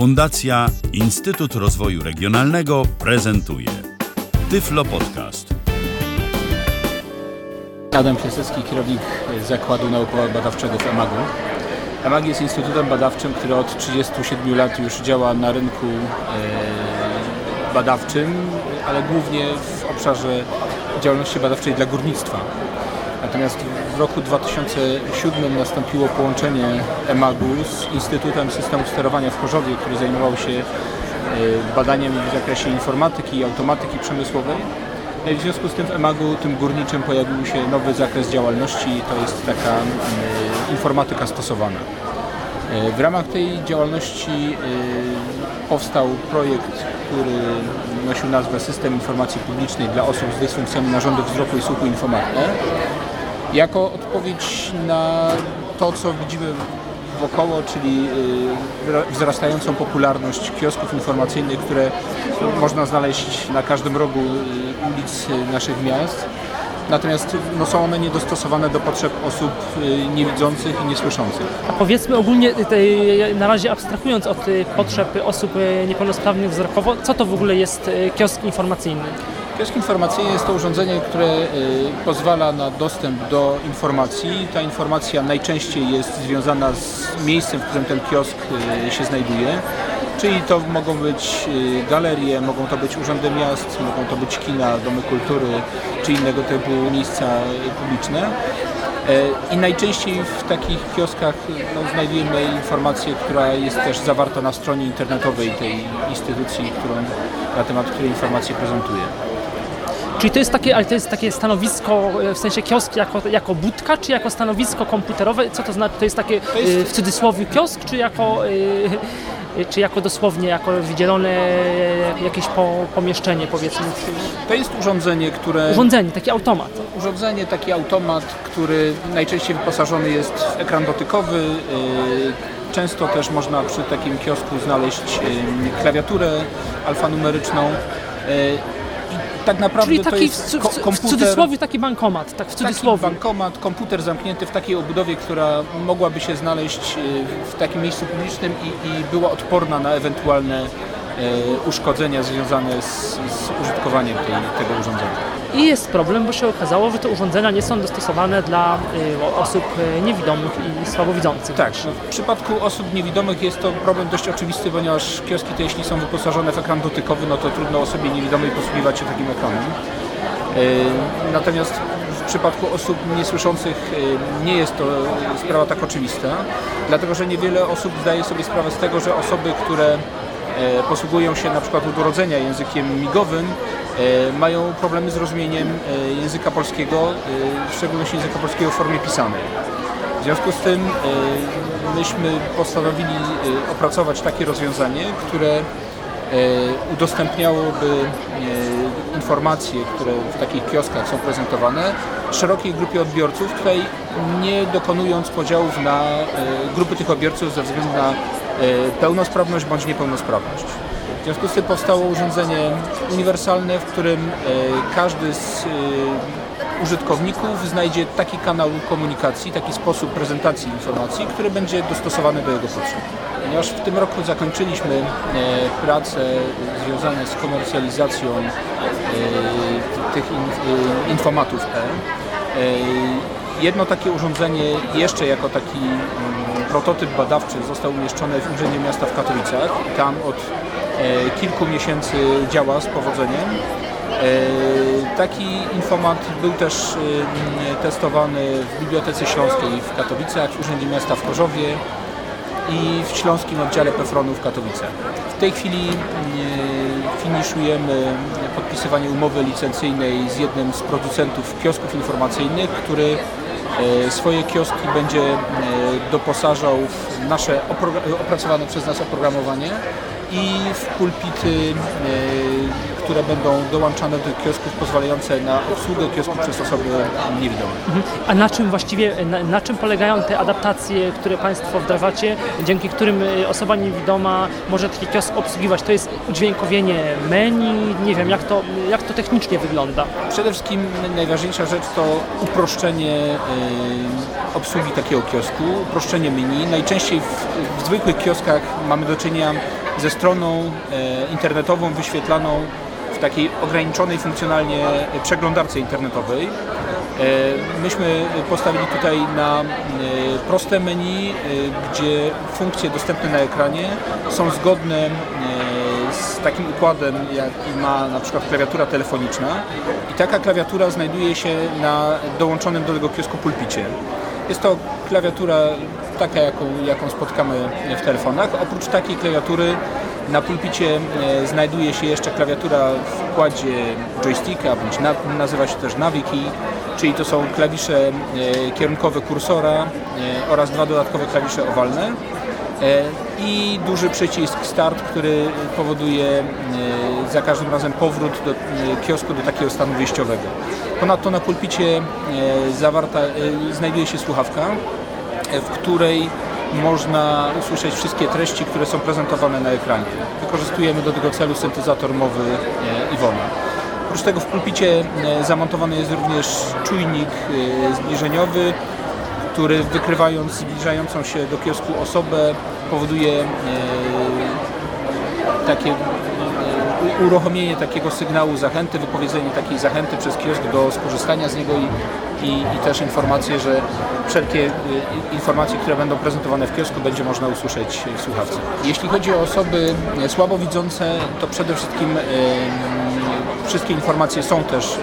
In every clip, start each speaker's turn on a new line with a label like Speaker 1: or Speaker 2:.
Speaker 1: Fundacja Instytut Rozwoju Regionalnego prezentuje Tyflo Podcast.
Speaker 2: Adam Piasecki, kierownik Zakładu Naukowo-Badawczego w EMAG-u. EMAG jest instytutem badawczym, który od 37 lat już działa na rynku e, badawczym, ale głównie w obszarze działalności badawczej dla górnictwa. Natomiast w roku 2007 nastąpiło połączenie EMAG-u z Instytutem Systemów Sterowania w Chorzowie, który zajmował się e, badaniem w zakresie informatyki i automatyki przemysłowej. No w związku z tym w EMAG-u, tym górniczym, pojawił się nowy zakres działalności, to jest taka informatyka stosowana. Y, w ramach tej działalności y, powstał projekt, który nosił nazwę System Informacji Publicznej dla osób z dysfunkcjami narządów wzroku i słuchu Infomatne. Jako odpowiedź na to, co widzimy wokoło, czyli wzrastającą popularność kiosków informacyjnych, które można znaleźć na każdym rogu ulic naszych miast. Natomiast no, są one niedostosowane do potrzeb osób niewidzących i niesłyszących.
Speaker 3: A powiedzmy ogólnie, na razie abstrahując od potrzeb osób niepełnosprawnych wzrokowo, co to w ogóle jest kiosk informacyjny?
Speaker 2: Kiosk informacyjny jest to urządzenie, które pozwala na dostęp do informacji. Ta informacja najczęściej jest związana z miejscem, w którym ten kiosk się znajduje. Czyli to mogą być galerie, mogą to być urzędy miast, mogą to być kina, domy kultury czy innego typu miejsca publiczne. I najczęściej w takich kioskach no, znajdujemy informację, która jest też zawarta na stronie internetowej tej instytucji, którą, na temat której informację prezentuje.
Speaker 3: Czyli to jest takie, ale to jest takie stanowisko, w sensie kiosk jako, jako budka, czy jako stanowisko komputerowe? Co to znaczy? To jest takie to jest... w cudzysłowie kiosk, czy jako, czy jako dosłownie, jako wydzielone jakieś po, pomieszczenie powiedzmy?
Speaker 2: To jest urządzenie, które...
Speaker 3: Urządzenie, taki automat.
Speaker 2: Urządzenie, taki automat, który najczęściej wyposażony jest w ekran dotykowy. Często też można przy takim kiosku znaleźć klawiaturę alfanumeryczną tak naprawdę
Speaker 3: Czyli taki w, w, komputer, w cudzysłowie taki bankomat, tak w cudzysłowie.
Speaker 2: Taki bankomat, komputer zamknięty w takiej obudowie, która mogłaby się znaleźć w takim miejscu publicznym i, i była odporna na ewentualne uszkodzenia związane z, z użytkowaniem tej, tego urządzenia.
Speaker 3: I jest problem, bo się okazało, że te urządzenia nie są dostosowane dla y, osób niewidomych i słabowidzących.
Speaker 2: Tak, no w przypadku osób niewidomych jest to problem dość oczywisty, ponieważ kioski te jeśli są wyposażone w ekran dotykowy, no to trudno osobie niewidomej posługiwać się takim ekranem. Natomiast w przypadku osób niesłyszących nie jest to sprawa tak oczywista, dlatego że niewiele osób zdaje sobie sprawę z tego, że osoby, które posługują się na przykład od urodzenia językiem migowym, mają problemy z rozumieniem języka polskiego, w szczególności języka polskiego w formie pisanej. W związku z tym myśmy postanowili opracować takie rozwiązanie, które udostępniałoby informacje, które w takich kioskach są prezentowane szerokiej grupie odbiorców, tutaj nie dokonując podziałów na grupy tych odbiorców ze względu na pełnosprawność bądź niepełnosprawność. W związku z tym powstało urządzenie uniwersalne, w którym każdy z użytkowników znajdzie taki kanał komunikacji, taki sposób prezentacji informacji, który będzie dostosowany do jego potrzeb. Ponieważ w tym roku zakończyliśmy prace związane z komercjalizacją tych infomatów E. Jedno takie urządzenie jeszcze jako taki prototyp badawczy został umieszczony w Urzędzie Miasta w Katowicach. Tam od kilku miesięcy działa z powodzeniem. Taki informat był też testowany w Bibliotece Śląskiej w Katowicach, w Urzędzie Miasta w Chorzowie i w Śląskim Oddziale Pefronu w Katowicach. W tej chwili finiszujemy podpisywanie umowy licencyjnej z jednym z producentów kiosków informacyjnych, który swoje kioski będzie doposażał w nasze opracowane przez nas oprogramowanie i w pulpity, które będą dołączane do kiosków pozwalające na obsługę kiosków przez osoby niewidome.
Speaker 3: A na czym właściwie, na, na, czym polegają te adaptacje, które Państwo wdrażacie, dzięki którym osoba niewidoma może taki kiosk obsługiwać? To jest udźwiękowienie menu, nie wiem, jak to, jak to technicznie wygląda?
Speaker 2: Przede wszystkim najważniejsza rzecz to uproszczenie obsługi takiego kiosku, uproszczenie menu. Najczęściej w, w zwykłych kioskach mamy do czynienia ze stroną internetową wyświetlaną takiej ograniczonej funkcjonalnie przeglądarce internetowej. Myśmy postawili tutaj na proste menu, gdzie funkcje dostępne na ekranie są zgodne z takim układem, jaki ma na przykład klawiatura telefoniczna i taka klawiatura znajduje się na dołączonym do tego kiosku pulpicie. Jest to klawiatura taka, jaką, jaką spotkamy w telefonach. Oprócz takiej klawiatury na pulpicie e, znajduje się jeszcze klawiatura w układzie joysticka, bądź na, nazywa się też Naviki, czyli to są klawisze e, kierunkowe kursora e, oraz dwa dodatkowe klawisze owalne. I duży przycisk start, który powoduje za każdym razem powrót do kiosku do takiego stanu wyjściowego. Ponadto na pulpicie zawarta, znajduje się słuchawka, w której można usłyszeć wszystkie treści, które są prezentowane na ekranie. Wykorzystujemy do tego celu syntezator mowy Iwona. Oprócz tego w pulpicie zamontowany jest również czujnik zbliżeniowy, który wykrywając zbliżającą się do kiosku osobę powoduje e, takie e, uruchomienie takiego sygnału zachęty, wypowiedzenie takiej zachęty przez kiosk do skorzystania z niego i, i, i też informacje, że wszelkie e, informacje, które będą prezentowane w kiosku będzie można usłyszeć w słuchawce. Jeśli chodzi o osoby słabowidzące, to przede wszystkim wszystkie informacje są też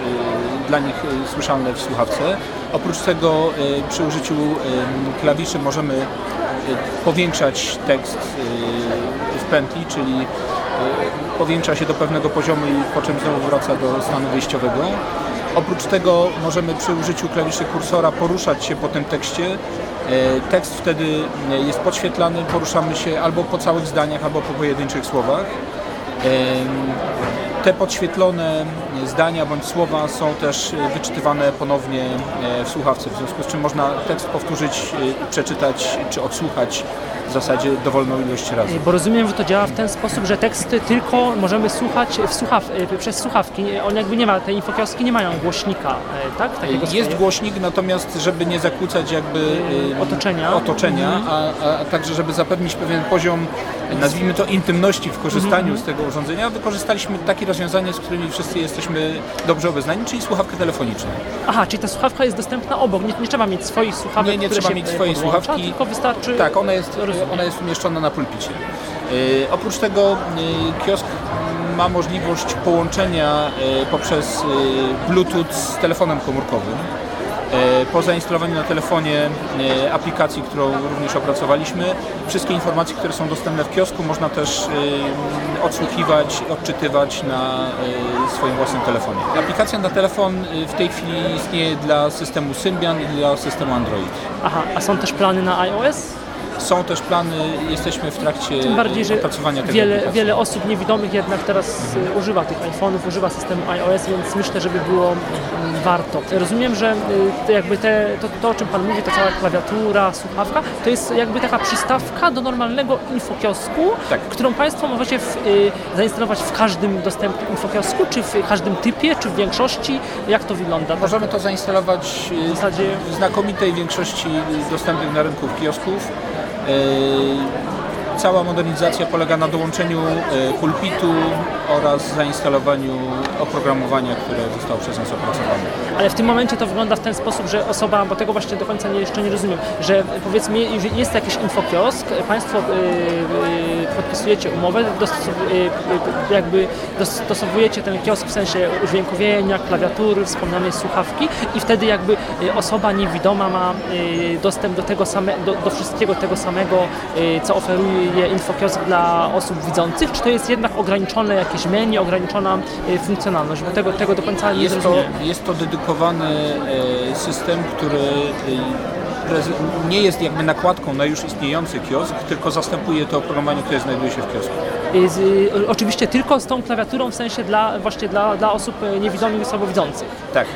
Speaker 2: dla nich y, słyszalne w słuchawce. Oprócz tego y, przy użyciu y, klawiszy możemy powiększać tekst w pętli, czyli powiększa się do pewnego poziomu i po czym znowu wraca do stanu wyjściowego. Oprócz tego możemy przy użyciu klawiszy kursora poruszać się po tym tekście. Tekst wtedy jest podświetlany, poruszamy się albo po całych zdaniach, albo po pojedynczych słowach. Te podświetlone zdania bądź słowa są też wyczytywane ponownie e, w słuchawce, w związku z czym można tekst powtórzyć, e, przeczytać czy odsłuchać w zasadzie dowolną ilość razy.
Speaker 3: Bo rozumiem, że to działa w ten sposób, że teksty tylko możemy słuchać w słuchaw e, przez słuchawki. On jakby nie ma, te infokioski nie mają głośnika, tak?
Speaker 2: Takiego Jest swoje. głośnik, natomiast żeby nie zakłócać jakby
Speaker 3: otoczenia,
Speaker 2: otoczenia mhm. a, a, także żeby zapewnić pewien poziom, nazwijmy to intymności w korzystaniu mhm. z tego urządzenia, wykorzystaliśmy takie rozwiązanie, z którymi wszyscy jesteśmy dobrze obeznani, czyli słuchawkę telefoniczną.
Speaker 3: Aha, czyli ta słuchawka jest dostępna obok, nie, nie trzeba mieć swoich słuchawek,
Speaker 2: Nie, nie trzeba mieć swojej słuchawki.
Speaker 3: Tylko wystarczy...
Speaker 2: Tak, ona jest, ona jest umieszczona na pulpicie. Yy, oprócz tego yy, kiosk ma możliwość połączenia yy, poprzez Bluetooth z telefonem komórkowym. E, po zainstalowaniu na telefonie e, aplikacji, którą również opracowaliśmy, wszystkie informacje, które są dostępne w kiosku można też e, odsłuchiwać, odczytywać na swoim własnym telefonie. Aplikacja na telefon w tej chwili istnieje dla systemu Symbian i dla systemu Android.
Speaker 3: Aha, a są też plany na iOS?
Speaker 2: Są też plany, jesteśmy w trakcie Tym bardziej, że opracowania tego
Speaker 3: wiele, wiele osób niewidomych jednak teraz mhm. używa tych iPhone'ów, używa systemu iOS, więc myślę, żeby było mm, warto. Rozumiem, że y, jakby te, to, to, o czym Pan mówi, to cała klawiatura, słuchawka, to jest jakby taka przystawka do normalnego infokiosku, tak. którą Państwo możecie w, y, zainstalować w każdym dostępnym infokiosku, czy w każdym typie, czy w większości? Jak to wygląda?
Speaker 2: Możemy to zainstalować w w znakomitej większości dostępnych na rynku kiosków. Yy, Cała modernizacja polega na dołączeniu e, pulpitu oraz zainstalowaniu oprogramowania, które zostało przez nas opracowane.
Speaker 3: Ale w tym momencie to wygląda w ten sposób, że osoba, bo tego właśnie do końca nie, jeszcze nie rozumiem, że powiedzmy jest jakiś infokiosk, Państwo yy, podpisujecie umowę, jakby dostosowujecie ten kiosk w sensie udźwiękowienia, klawiatury, wspomnianej słuchawki i wtedy jakby osoba niewidoma ma dostęp do tego same, do, do wszystkiego tego samego, co oferuje infokiosk dla osób widzących, czy to jest jednak ograniczone jakieś menu, ograniczona y, funkcjonalność? Bo tego, tego do końca nie
Speaker 2: jest to, jest to dedykowany e, system, który y, nie jest jakby nakładką na już istniejący kiosk, tylko zastępuje to oprogramowanie, które znajduje się w kiosku.
Speaker 3: Y, z, oczywiście tylko z tą klawiaturą, w sensie dla, właśnie dla, dla osób niewidomych i słabowidzących.
Speaker 2: Tak.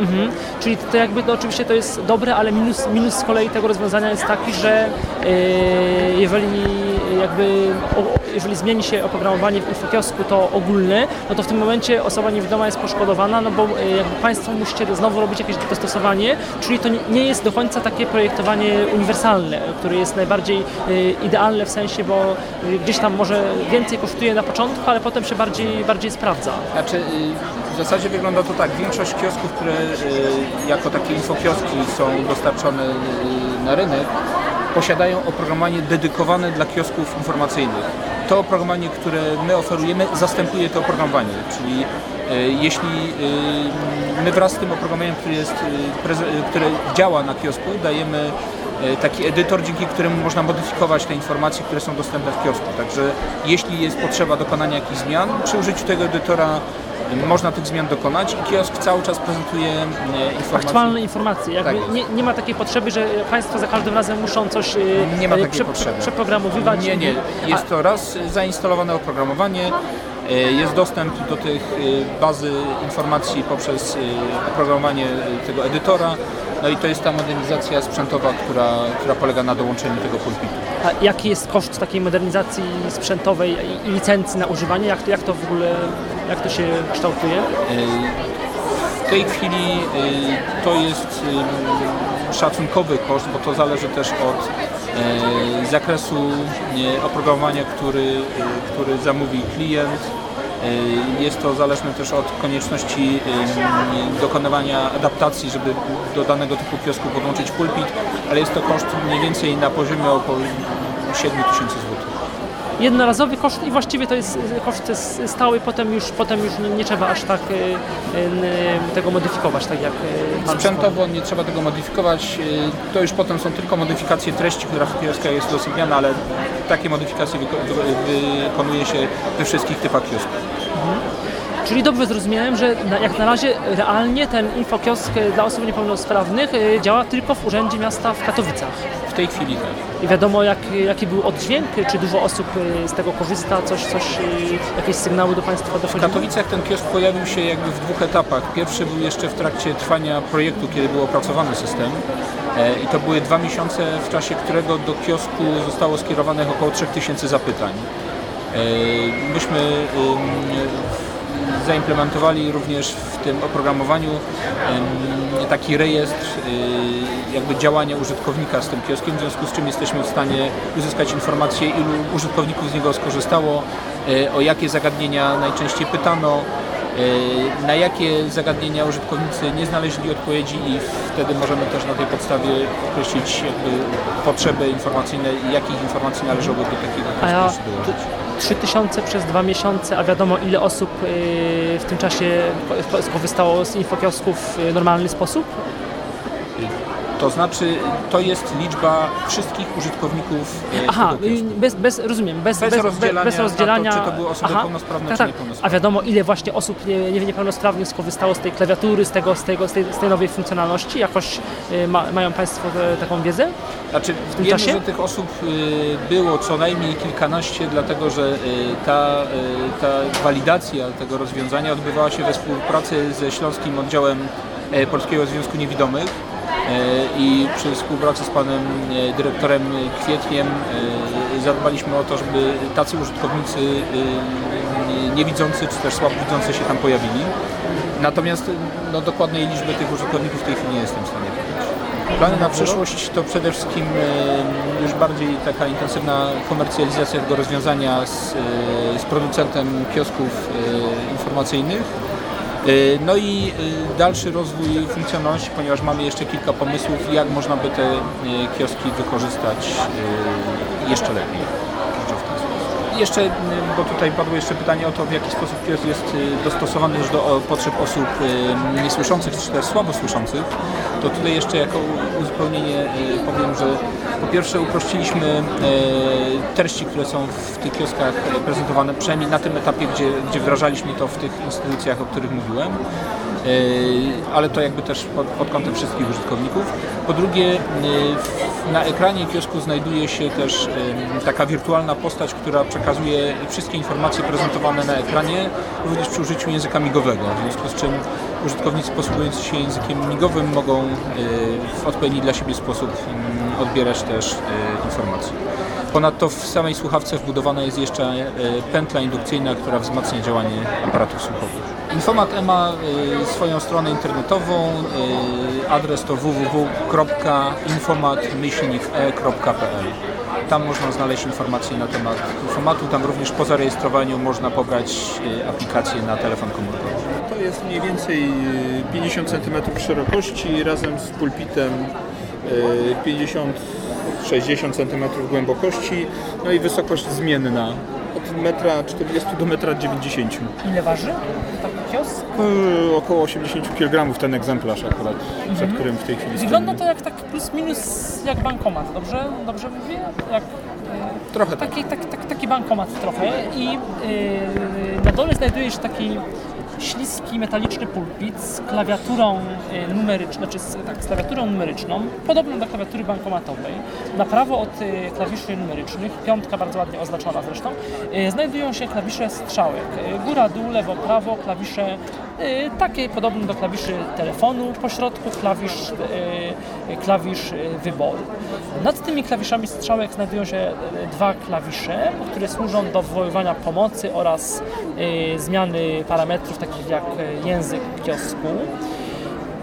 Speaker 3: Mhm. Czyli to jakby to oczywiście to jest dobre, ale minus, minus z kolei tego rozwiązania jest taki, że yy, jeżeli jakby jeżeli zmieni się oprogramowanie w infokiosku to ogólne, no to w tym momencie osoba niewidoma jest poszkodowana, no bo jakby Państwo musicie znowu robić jakieś dostosowanie, czyli to nie jest do końca takie projektowanie uniwersalne, które jest najbardziej idealne w sensie, bo gdzieś tam może więcej kosztuje na początku, ale potem się bardziej, bardziej sprawdza.
Speaker 2: Znaczy, w zasadzie wygląda to tak, większość kiosków, które jako takie infokioski są dostarczone na rynek, posiadają oprogramowanie dedykowane dla kiosków informacyjnych. To oprogramowanie, które my oferujemy, zastępuje to oprogramowanie, czyli jeśli my wraz z tym oprogramowaniem, które, jest, które działa na kiosku, dajemy E, taki edytor, dzięki któremu można modyfikować te informacje, które są dostępne w kiosku. Także jeśli jest potrzeba dokonania jakichś zmian, przy użyciu tego edytora można tych zmian dokonać i kiosk cały czas prezentuje e, informacje.
Speaker 3: Aktualne informacje. Jakby tak nie, nie, ma takiej potrzeby, że Państwo za każdym razem muszą coś e,
Speaker 2: nie ma takiej prze, potrzeby.
Speaker 3: przeprogramowywać.
Speaker 2: Nie, nie. Jest to raz zainstalowane oprogramowanie, jest dostęp do tych bazy informacji poprzez oprogramowanie tego edytora. No i to jest ta modernizacja sprzętowa, która, która polega na dołączeniu tego pulpitu.
Speaker 3: A jaki jest koszt takiej modernizacji sprzętowej i licencji na używanie? Jak to, jak to w ogóle, jak to się kształtuje?
Speaker 2: W tej chwili to jest szacunkowy koszt, bo to zależy też od zakresu oprogramowania, który, który zamówi klient. Jest to zależne też od konieczności dokonywania adaptacji, żeby do danego typu kiosku podłączyć pulpit, ale jest to koszt mniej więcej na poziomie około 7 tysięcy złotych
Speaker 3: jednorazowy koszt i właściwie to jest koszt stały, potem już, potem już nie, trzeba aż tak tego modyfikować, tak jak
Speaker 2: Pan Sprzętowo nie trzeba tego modyfikować, to już potem są tylko modyfikacje treści, która w kioskach jest udostępniana, ale takie modyfikacje wykonuje się we wszystkich typach kiosków. Mhm.
Speaker 3: Czyli dobrze zrozumiałem, że jak na razie realnie ten infokiosk dla osób niepełnosprawnych działa tylko w Urzędzie Miasta w Katowicach.
Speaker 2: W tej chwili tak.
Speaker 3: I wiadomo jak, jaki był oddźwięk, czy dużo osób z tego korzysta, coś, coś, jakieś sygnały do Państwa dochodziły?
Speaker 2: W Katowicach ten kiosk pojawił się jakby w dwóch etapach. Pierwszy był jeszcze w trakcie trwania projektu, kiedy był opracowany system i to były dwa miesiące, w czasie którego do kiosku zostało skierowanych około 3000 zapytań. Myśmy zaimplementowali również w tym oprogramowaniu taki rejestr y, jakby działania użytkownika z tym kioskiem, w związku z czym jesteśmy w stanie uzyskać informację, ilu użytkowników z niego skorzystało, y, o jakie zagadnienia najczęściej pytano, y, na jakie zagadnienia użytkownicy nie znaleźli odpowiedzi i wtedy możemy też na tej podstawie określić potrzeby informacyjne i jakich informacji należałoby do takiego dołożyć.
Speaker 3: 3000 przez dwa miesiące, a wiadomo ile osób y, w tym czasie skorzystało z infokiosków w normalny sposób?
Speaker 2: To znaczy, to jest liczba wszystkich użytkowników.
Speaker 3: E, Aha, bez, bez, rozumiem, bez,
Speaker 2: bez, bez rozdzielania, bez rozdzielania
Speaker 3: to,
Speaker 2: czy to były osoby Aha, pełnosprawne, tak,
Speaker 3: czy
Speaker 2: tak. niepełnosprawne.
Speaker 3: A wiadomo, ile właśnie osób nie, niepełnosprawnych skorzystało z tej klawiatury, z, tego, z, tego, z, tej, z tej nowej funkcjonalności? Jakoś e, ma, mają Państwo taką wiedzę?
Speaker 2: Znaczy, w tym wiemy, czasie? że tych osób e, było co najmniej kilkanaście, dlatego że ta, ta walidacja tego rozwiązania odbywała się we współpracy ze Śląskim Oddziałem Polskiego Związku Niewidomych E, i przy współpracy z panem e, dyrektorem Kwietniem e, zadbaliśmy o to, żeby tacy użytkownicy niewidzący czy też słabowidzący się tam pojawili. Natomiast no, dokładnej liczby tych użytkowników w tej chwili nie jestem w stanie powiedzieć. Plany na przyszłość to przede wszystkim już bardziej taka intensywna komercjalizacja tego rozwiązania z, z producentem kiosków informacyjnych E, no i e, dalszy rozwój funkcjonalności, ponieważ mamy jeszcze kilka pomysłów, jak można by te e, kioski wykorzystać jeszcze lepiej jeszcze, bo tutaj padło jeszcze pytanie o to, w jaki sposób kiosk jest dostosowany już do potrzeb osób niesłyszących czy też słabo słyszących, to tutaj jeszcze jako uzupełnienie powiem, że po pierwsze uprościliśmy treści, które są w tych kioskach prezentowane, przynajmniej na tym etapie, gdzie, gdzie wdrażaliśmy to w tych instytucjach, o których mówiłem.
Speaker 4: Ale to jakby też pod, pod kątem wszystkich użytkowników. Po drugie, na ekranie kiosku znajduje się też taka wirtualna postać, która przekazuje wszystkie informacje prezentowane na ekranie, również przy użyciu języka migowego, w związku z czym użytkownicy posługujący się językiem migowym mogą w odpowiedni dla siebie sposób odbierać też informacje. Ponadto w samej słuchawce wbudowana jest jeszcze e, pętla indukcyjna, która wzmacnia działanie aparatów słuchowych. Informat E ma e, swoją stronę internetową, e, adres to www.informat-e.pl. Tam można znaleźć informacje na temat informatu, tam również po zarejestrowaniu można pobrać aplikację na telefon komórkowy.
Speaker 2: To jest mniej więcej 50 cm szerokości razem z pulpitem 50 60 cm głębokości, no i wysokość zmienna od 1,40 m do 1,90 m.
Speaker 3: Ile waży taki kiosk?
Speaker 2: Yy, około 80 kg ten egzemplarz akurat, mhm. przed którym w tej chwili
Speaker 3: Wygląda to jak tak plus minus jak bankomat, dobrze? Dobrze mówię? Jak,
Speaker 2: trochę tak.
Speaker 3: taki, tak. Taki, taki bankomat trochę i yy, na dole znajduje się taki śliski metaliczny pulpit z klawiaturą e, numeryczną, znaczy z, tak, z klawiaturą numeryczną, podobną do klawiatury bankomatowej. Na prawo od e, klawiszy numerycznych, piątka bardzo ładnie oznaczona zresztą, e, znajdują się klawisze strzałek. Góra, dół, lewo, prawo, klawisze takie podobne do klawiszy telefonu, po środku klawisz, klawisz wyboru. Nad tymi klawiszami strzałek znajdują się dwa klawisze, które służą do wywoływania pomocy oraz zmiany parametrów takich jak język kiosku.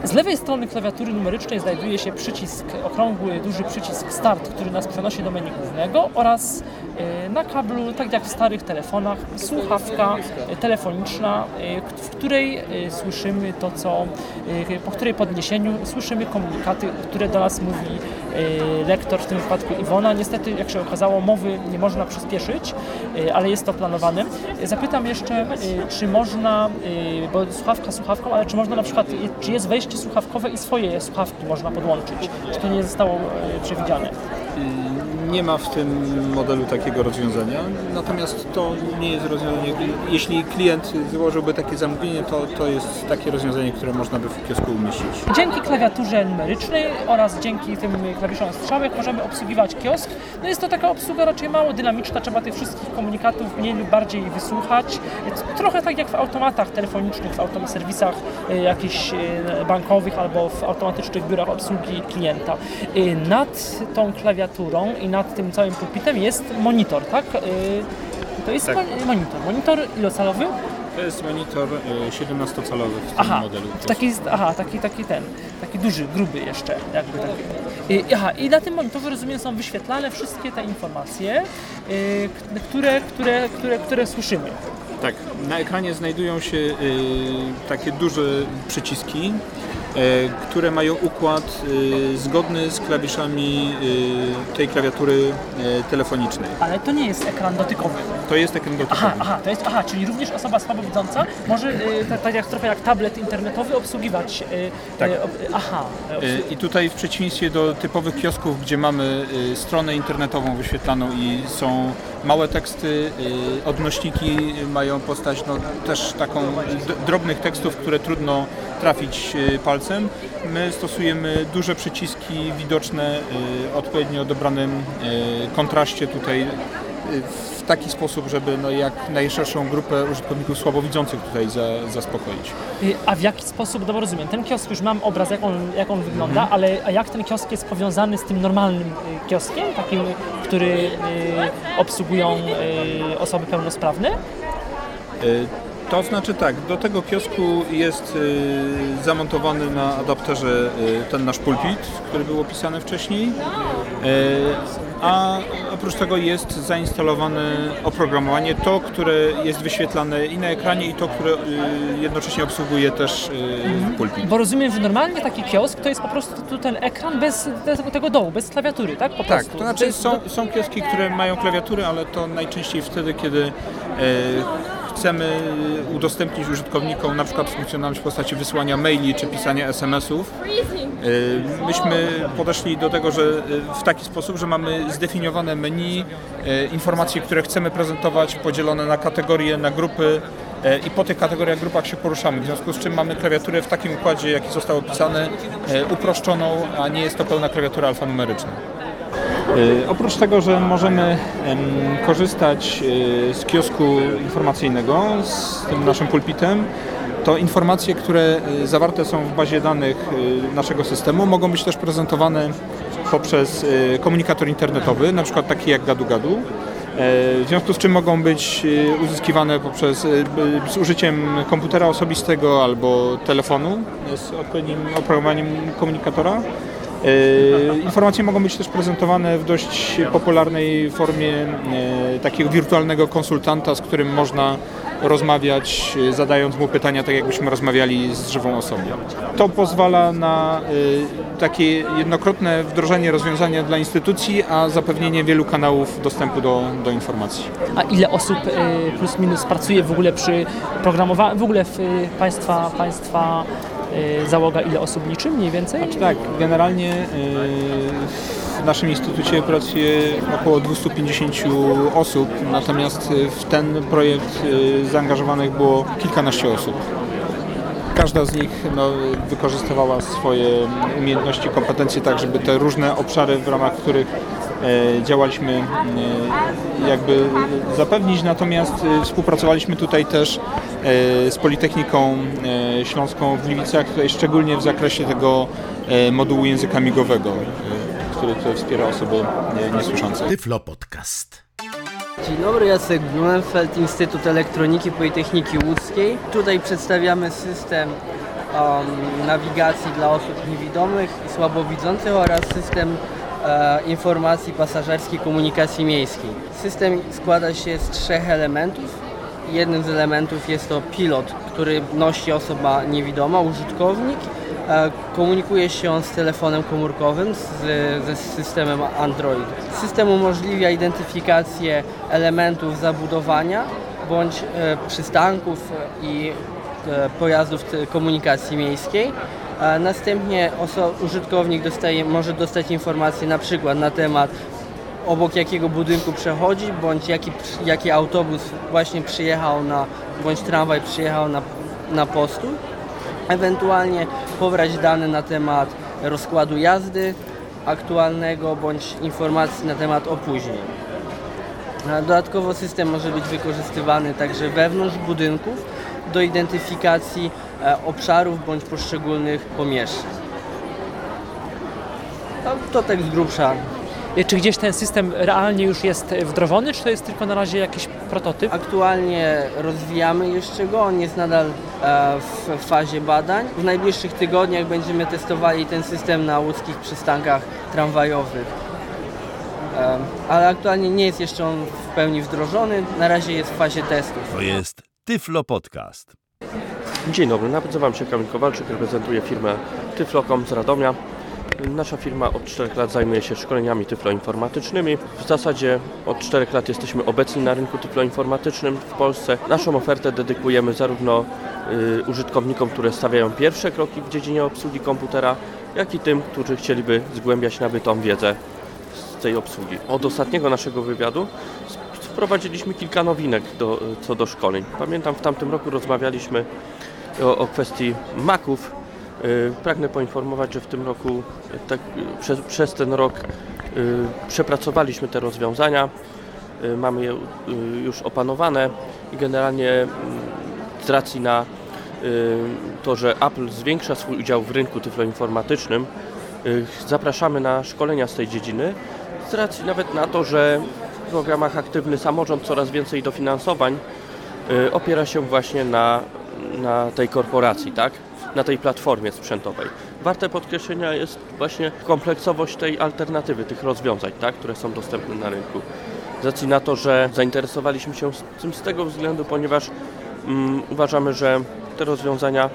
Speaker 3: Z lewej strony klawiatury numerycznej znajduje się przycisk, okrągły, duży przycisk Start, który nas przenosi do menu głównego oraz e, na kablu, tak jak w starych telefonach, słuchawka e, telefoniczna, e, w której słyszymy to, co, po której podniesieniu słyszymy komunikaty, które do nas mówi lektor, w tym wypadku Iwona. Niestety, jak się okazało, mowy nie można przyspieszyć, ale jest to planowane. Zapytam jeszcze, czy można, bo słuchawka słuchawką, ale czy można na przykład, czy jest wejście słuchawkowe i swoje słuchawki można podłączyć. Czy to nie zostało e, przewidziane?
Speaker 2: Nie ma w tym modelu takiego rozwiązania, natomiast to nie jest rozwiązanie. Jeśli klient złożyłby takie zamówienie, to, to jest takie rozwiązanie, które można by w kiosku umieścić.
Speaker 3: Dzięki klawiaturze numerycznej oraz dzięki tym klawiszom strzałek możemy obsługiwać kiosk. No jest to taka obsługa raczej mało dynamiczna, trzeba tych wszystkich komunikatów mniej lub bardziej wysłuchać. Trochę tak jak w automatach telefonicznych, w autoserwisach e, jakichś e, bankowych albo w automatycznych biurach obsługi klienta. Nad tą klawiaturą i nad tym całym pulpitem jest monitor, tak? Y, to jest tak. monitor. Monitor ilocalowy?
Speaker 2: To jest monitor 17-calowy y, w tym aha, modelu.
Speaker 3: Taki, aha, taki, taki ten, taki duży, gruby jeszcze, jakby taki. Y, aha, i na tym monitorze rozumiem są wyświetlane wszystkie te informacje, które, które, które, które słyszymy.
Speaker 2: Tak, na ekranie znajdują się takie duże przyciski, które mają układ e, zgodny z klawiszami e, tej klawiatury telefonicznej.
Speaker 3: Ale to nie jest ekran dotykowy.
Speaker 2: To jest ekran dotykowy.
Speaker 3: Aha, aha, to jest, aha czyli również osoba słabowidząca może tak jak trochę jak tablet internetowy obsługiwać.
Speaker 2: Tak. Aha. I tutaj w przeciwieństwie do typowych kiosków, gdzie mamy stronę internetową wyświetlaną i są małe teksty, odnośniki mają postać no, też taką drobnych tekstów, które trudno trafić palcem palcem. My stosujemy duże przyciski widoczne y, odpowiednio dobranym y, kontraście tutaj y, w taki sposób, żeby no jak najszerszą grupę użytkowników słabowidzących tutaj za, zaspokoić.
Speaker 3: A w jaki sposób, dobrze rozumiem, ten kiosk już mam obraz, jak on, jak on wygląda, mhm. ale a jak ten kiosk jest powiązany z tym normalnym kioskiem, takim, który obsługują osoby pełnosprawne?
Speaker 2: To znaczy tak, do tego kiosku jest y, zamontowany na adapterze y, ten nasz pulpit, który był opisany wcześniej, y, a oprócz tego jest zainstalowane oprogramowanie, to, które jest wyświetlane i na ekranie, i to, które y, jednocześnie obsługuje też y, pulpit.
Speaker 3: Bo rozumiem, że normalnie taki kiosk to jest po prostu tu ten ekran bez tego dołu, bez klawiatury, tak? Po
Speaker 2: tak, prostu. to znaczy są, są kioski, które mają klawiatury, ale to najczęściej wtedy, kiedy e, chcemy udostępnić użytkownikom na przykład funkcjonalność w postaci wysłania maili czy pisania SMS-ów, y, myśmy podeszli do tego, że y, w taki sposób, że mamy zdefiniowane menu, y, informacje, które chcemy prezentować, podzielone na kategorie, na grupy i po tych kategoriach, grupach się poruszamy. W związku z czym mamy klawiaturę w takim układzie, jaki został opisany, uproszczoną, a nie jest to pełna klawiatura alfanumeryczna. E, oprócz tego, że możemy korzystać e, z kiosku informacyjnego, z tym naszym pulpitem, to informacje, które e, zawarte są w bazie danych naszego systemu, mogą być też prezentowane poprzez komunikator internetowy, na przykład taki jak Gadu Gadu. W związku z czym mogą być uzyskiwane poprzez, z użyciem komputera osobistego albo telefonu z odpowiednim oprogramowaniem komunikatora. E, informacje mogą być też prezentowane w dość popularnej formie e, takiego wirtualnego konsultanta, z którym można rozmawiać, e, zadając mu pytania, tak jakbyśmy rozmawiali z żywą osobą. To pozwala na takie jednokrotne wdrożenie rozwiązania dla instytucji, a zapewnienie wielu kanałów dostępu do, do informacji.
Speaker 3: A ile osób plus minus pracuje w ogóle przy programowaniu, w ogóle w państwa, państwa załoga ile osób liczy mniej więcej?
Speaker 2: Znaczy tak, generalnie y, w naszym instytucie pracuje około 250 osób, natomiast w ten projekt y, zaangażowanych było kilkanaście osób. Każda z nich no, wykorzystywała swoje umiejętności, kompetencje tak, żeby te różne obszary, w ramach których działaliśmy, e, jakby zapewnić. Natomiast e, współpracowaliśmy tutaj też z Politechniką Śląską w Gliwicach, szczególnie w zakresie tego modułu języka migowego, który tutaj wspiera osoby niesłyszące. Tyflo Podcast.
Speaker 5: Dzień dobry, Jacek Blumenfeld, Instytut Elektroniki Politechniki Łódzkiej. Tutaj przedstawiamy system um, nawigacji dla osób niewidomych i słabowidzących oraz system e, informacji pasażerskiej komunikacji miejskiej. System składa się z trzech elementów. Jednym z elementów jest to pilot, który nosi osoba niewidoma, użytkownik E, komunikuje się on z telefonem komórkowym, z, ze systemem Android. System umożliwia identyfikację elementów zabudowania bądź e, przystanków i e, pojazdów komunikacji miejskiej. Następnie użytkownik dostaje, może dostać informacje na przykład na temat obok jakiego budynku przechodzi, bądź jaki, jaki autobus właśnie przyjechał na, bądź tramwaj przyjechał na, na postój ewentualnie pobrać dane na temat rozkładu jazdy aktualnego bądź informacji na temat opóźnień. Dodatkowo system może być wykorzystywany także wewnątrz budynków do identyfikacji e, obszarów bądź poszczególnych pomieszczeń. To tak z grubsza
Speaker 3: czy gdzieś ten system realnie już jest wdrożony, czy to jest tylko na razie jakiś prototyp?
Speaker 5: Aktualnie rozwijamy jeszcze go, on jest nadal e, w fazie badań. W najbliższych tygodniach będziemy testowali ten system na łódzkich przystankach tramwajowych. E, ale aktualnie nie jest jeszcze on w pełni wdrożony, na razie jest w fazie testów.
Speaker 1: To jest Tyflo Podcast.
Speaker 6: Dzień dobry, nazywam się Kamil Kowalczyk, reprezentuję firmę Tyflocom z Radomia. Nasza firma od 4 lat zajmuje się szkoleniami tyfloinformatycznymi. W zasadzie od 4 lat jesteśmy obecni na rynku tyfloinformatycznym w Polsce. Naszą ofertę dedykujemy zarówno y, użytkownikom, które stawiają pierwsze kroki w dziedzinie obsługi komputera, jak i tym, którzy chcieliby zgłębiać nabytą wiedzę z tej obsługi. Od ostatniego naszego wywiadu wprowadziliśmy kilka nowinek do, co do szkoleń. Pamiętam w tamtym roku rozmawialiśmy o, o kwestii Maców, Y, pragnę poinformować, że w tym roku, tak, przez, przez ten rok y, przepracowaliśmy te rozwiązania, y, mamy je już opanowane i generalnie mm, z racji na to, że Apple zwiększa swój udział w rynku tyfloinformatycznym, zapraszamy na szkolenia z tej dziedziny, z racji nawet na to, że w programach Aktywny Samorząd coraz więcej dofinansowań opiera się właśnie na, na tej korporacji, tak? na tej platformie sprzętowej. Warte podkreślenia jest właśnie kompleksowość tej alternatywy, tych rozwiązań, tak, które są dostępne na rynku. Z racji na to, że zainteresowaliśmy się tym z tego względu, ponieważ um, uważamy, że te rozwiązania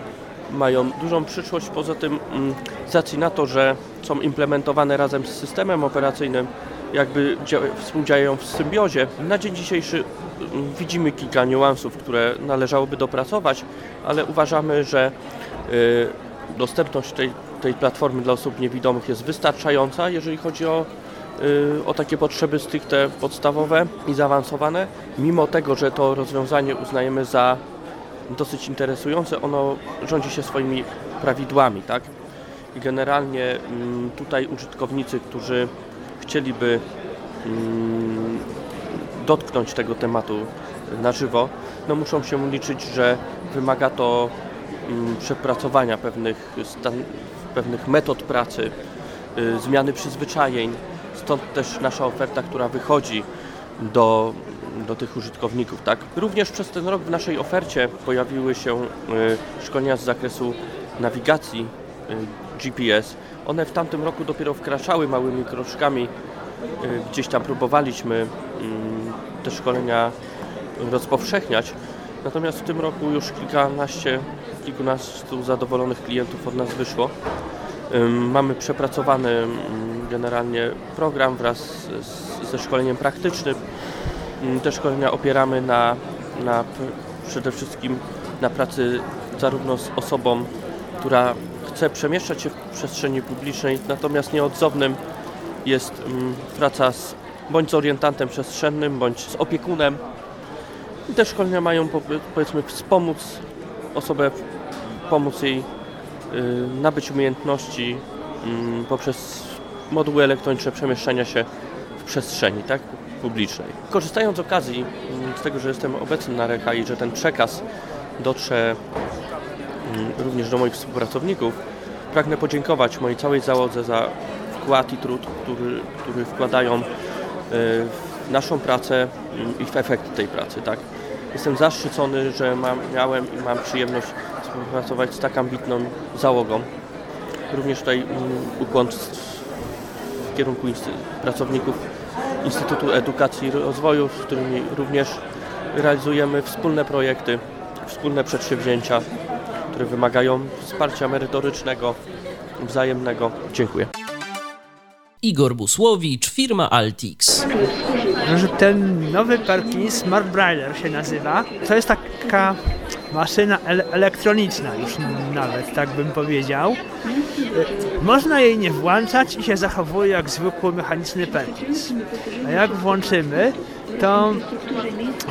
Speaker 6: mają dużą przyszłość. Poza tym, um, z racji na to, że są implementowane razem z systemem operacyjnym, jakby współdziałają w symbiozie. Na dzień dzisiejszy mm, widzimy kilka niuansów, które należałoby dopracować, ale uważamy, że y, dostępność tej, tej platformy dla osób niewidomych jest wystarczająca, jeżeli chodzi o y, o takie potrzeby stricte podstawowe i zaawansowane. Mimo tego, że to rozwiązanie uznajemy za dosyć interesujące, ono rządzi się swoimi prawidłami, tak? I generalnie mm, tutaj użytkownicy, którzy chcieliby mm, dotknąć tego tematu na żywo, no muszą się liczyć, że wymaga to mm, przepracowania pewnych, stan, pewnych metod pracy, y, zmiany przyzwyczajeń. Stąd też nasza oferta, która wychodzi do, do tych użytkowników. Tak? Również przez ten rok w naszej ofercie pojawiły się y, szkolenia z zakresu nawigacji y, GPS. One w tamtym roku dopiero wkraczały małymi kroczkami Y, gdzieś tam próbowaliśmy mm, te szkolenia rozpowszechniać. Natomiast w tym roku już kilkanaście, kilkunastu zadowolonych klientów od nas wyszło. Mamy przepracowany mm, generalnie program wraz ze szkoleniem praktycznym. Te szkolenia opieramy na, na przede wszystkim na pracy zarówno z osobą, która chce przemieszczać się w przestrzeni publicznej, natomiast nieodzownym jest mm, praca z, bądź z orientantem przestrzennym, bądź z opiekunem. I te szkolenia mają powiedzmy wspomóc osobę, pomóc jej y, nabyć umiejętności y, poprzez moduły elektroniczne przemieszczania się w przestrzeni tak, publicznej. Korzystając z okazji, y, z tego, że jestem obecny na REKA i że ten przekaz dotrze również do moich współpracowników, pragnę podziękować mojej całej załodze za wkład i trud, który, który wkładają e, w naszą pracę i w efekt tej pracy. Tak? Jestem zaszczycony, że mam, miałem i mam przyjemność współpracować z tak ambitną załogą. Również tutaj mm, ukłon w kierunku pracowników Instytutu Edukacji i Rozwoju, z którymi również realizujemy wspólne projekty, wspólne przedsięwzięcia, które wymagają wsparcia merytorycznego, wzajemnego. Dziękuję.
Speaker 7: Igor Busłowicz, firma Altix.
Speaker 8: Że ten nowy Perkins Smart Brailler się nazywa. To jest taka maszyna ele elektroniczna już nawet, tak bym powiedział. Można jej nie włączać i się zachowuje jak zwykły mechaniczny Perkins. A jak włączymy, to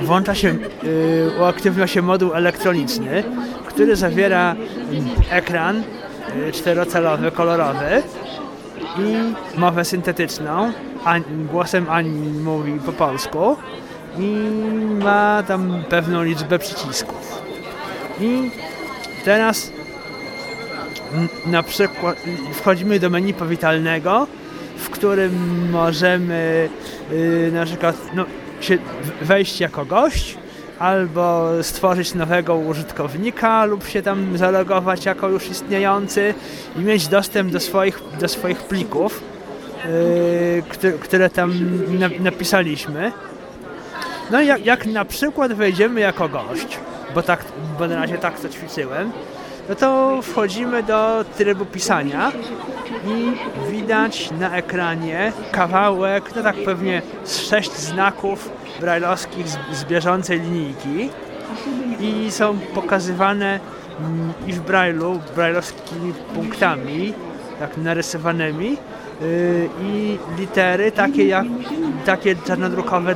Speaker 8: włącza się, yy, uaktywnia się moduł elektroniczny, który zawiera ekran yy, czterocalowy, kolorowy i mowę syntetyczną, głosem Ani mówi po polsku i ma tam pewną liczbę przycisków. I teraz na przykład wchodzimy do menu powitalnego, w którym możemy yy, na przykład no, wejść jako gość, albo stworzyć nowego użytkownika lub się tam zalogować jako już istniejący i mieć dostęp do swoich, do swoich plików, yy, które, tam na, napisaliśmy. No jak, jak na przykład wejdziemy jako gość, bo, tak, bo na razie tak to ćwiczyłem, no to wchodzimy do trybu pisania i widać na ekranie kawałek, no tak pewnie sześć znaków brajlowskich z, bieżącej linijki i są pokazywane mm, i w brajlu brajlowskimi punktami, tak narysowanymi yy, i litery takie jak takie czarnodrukowe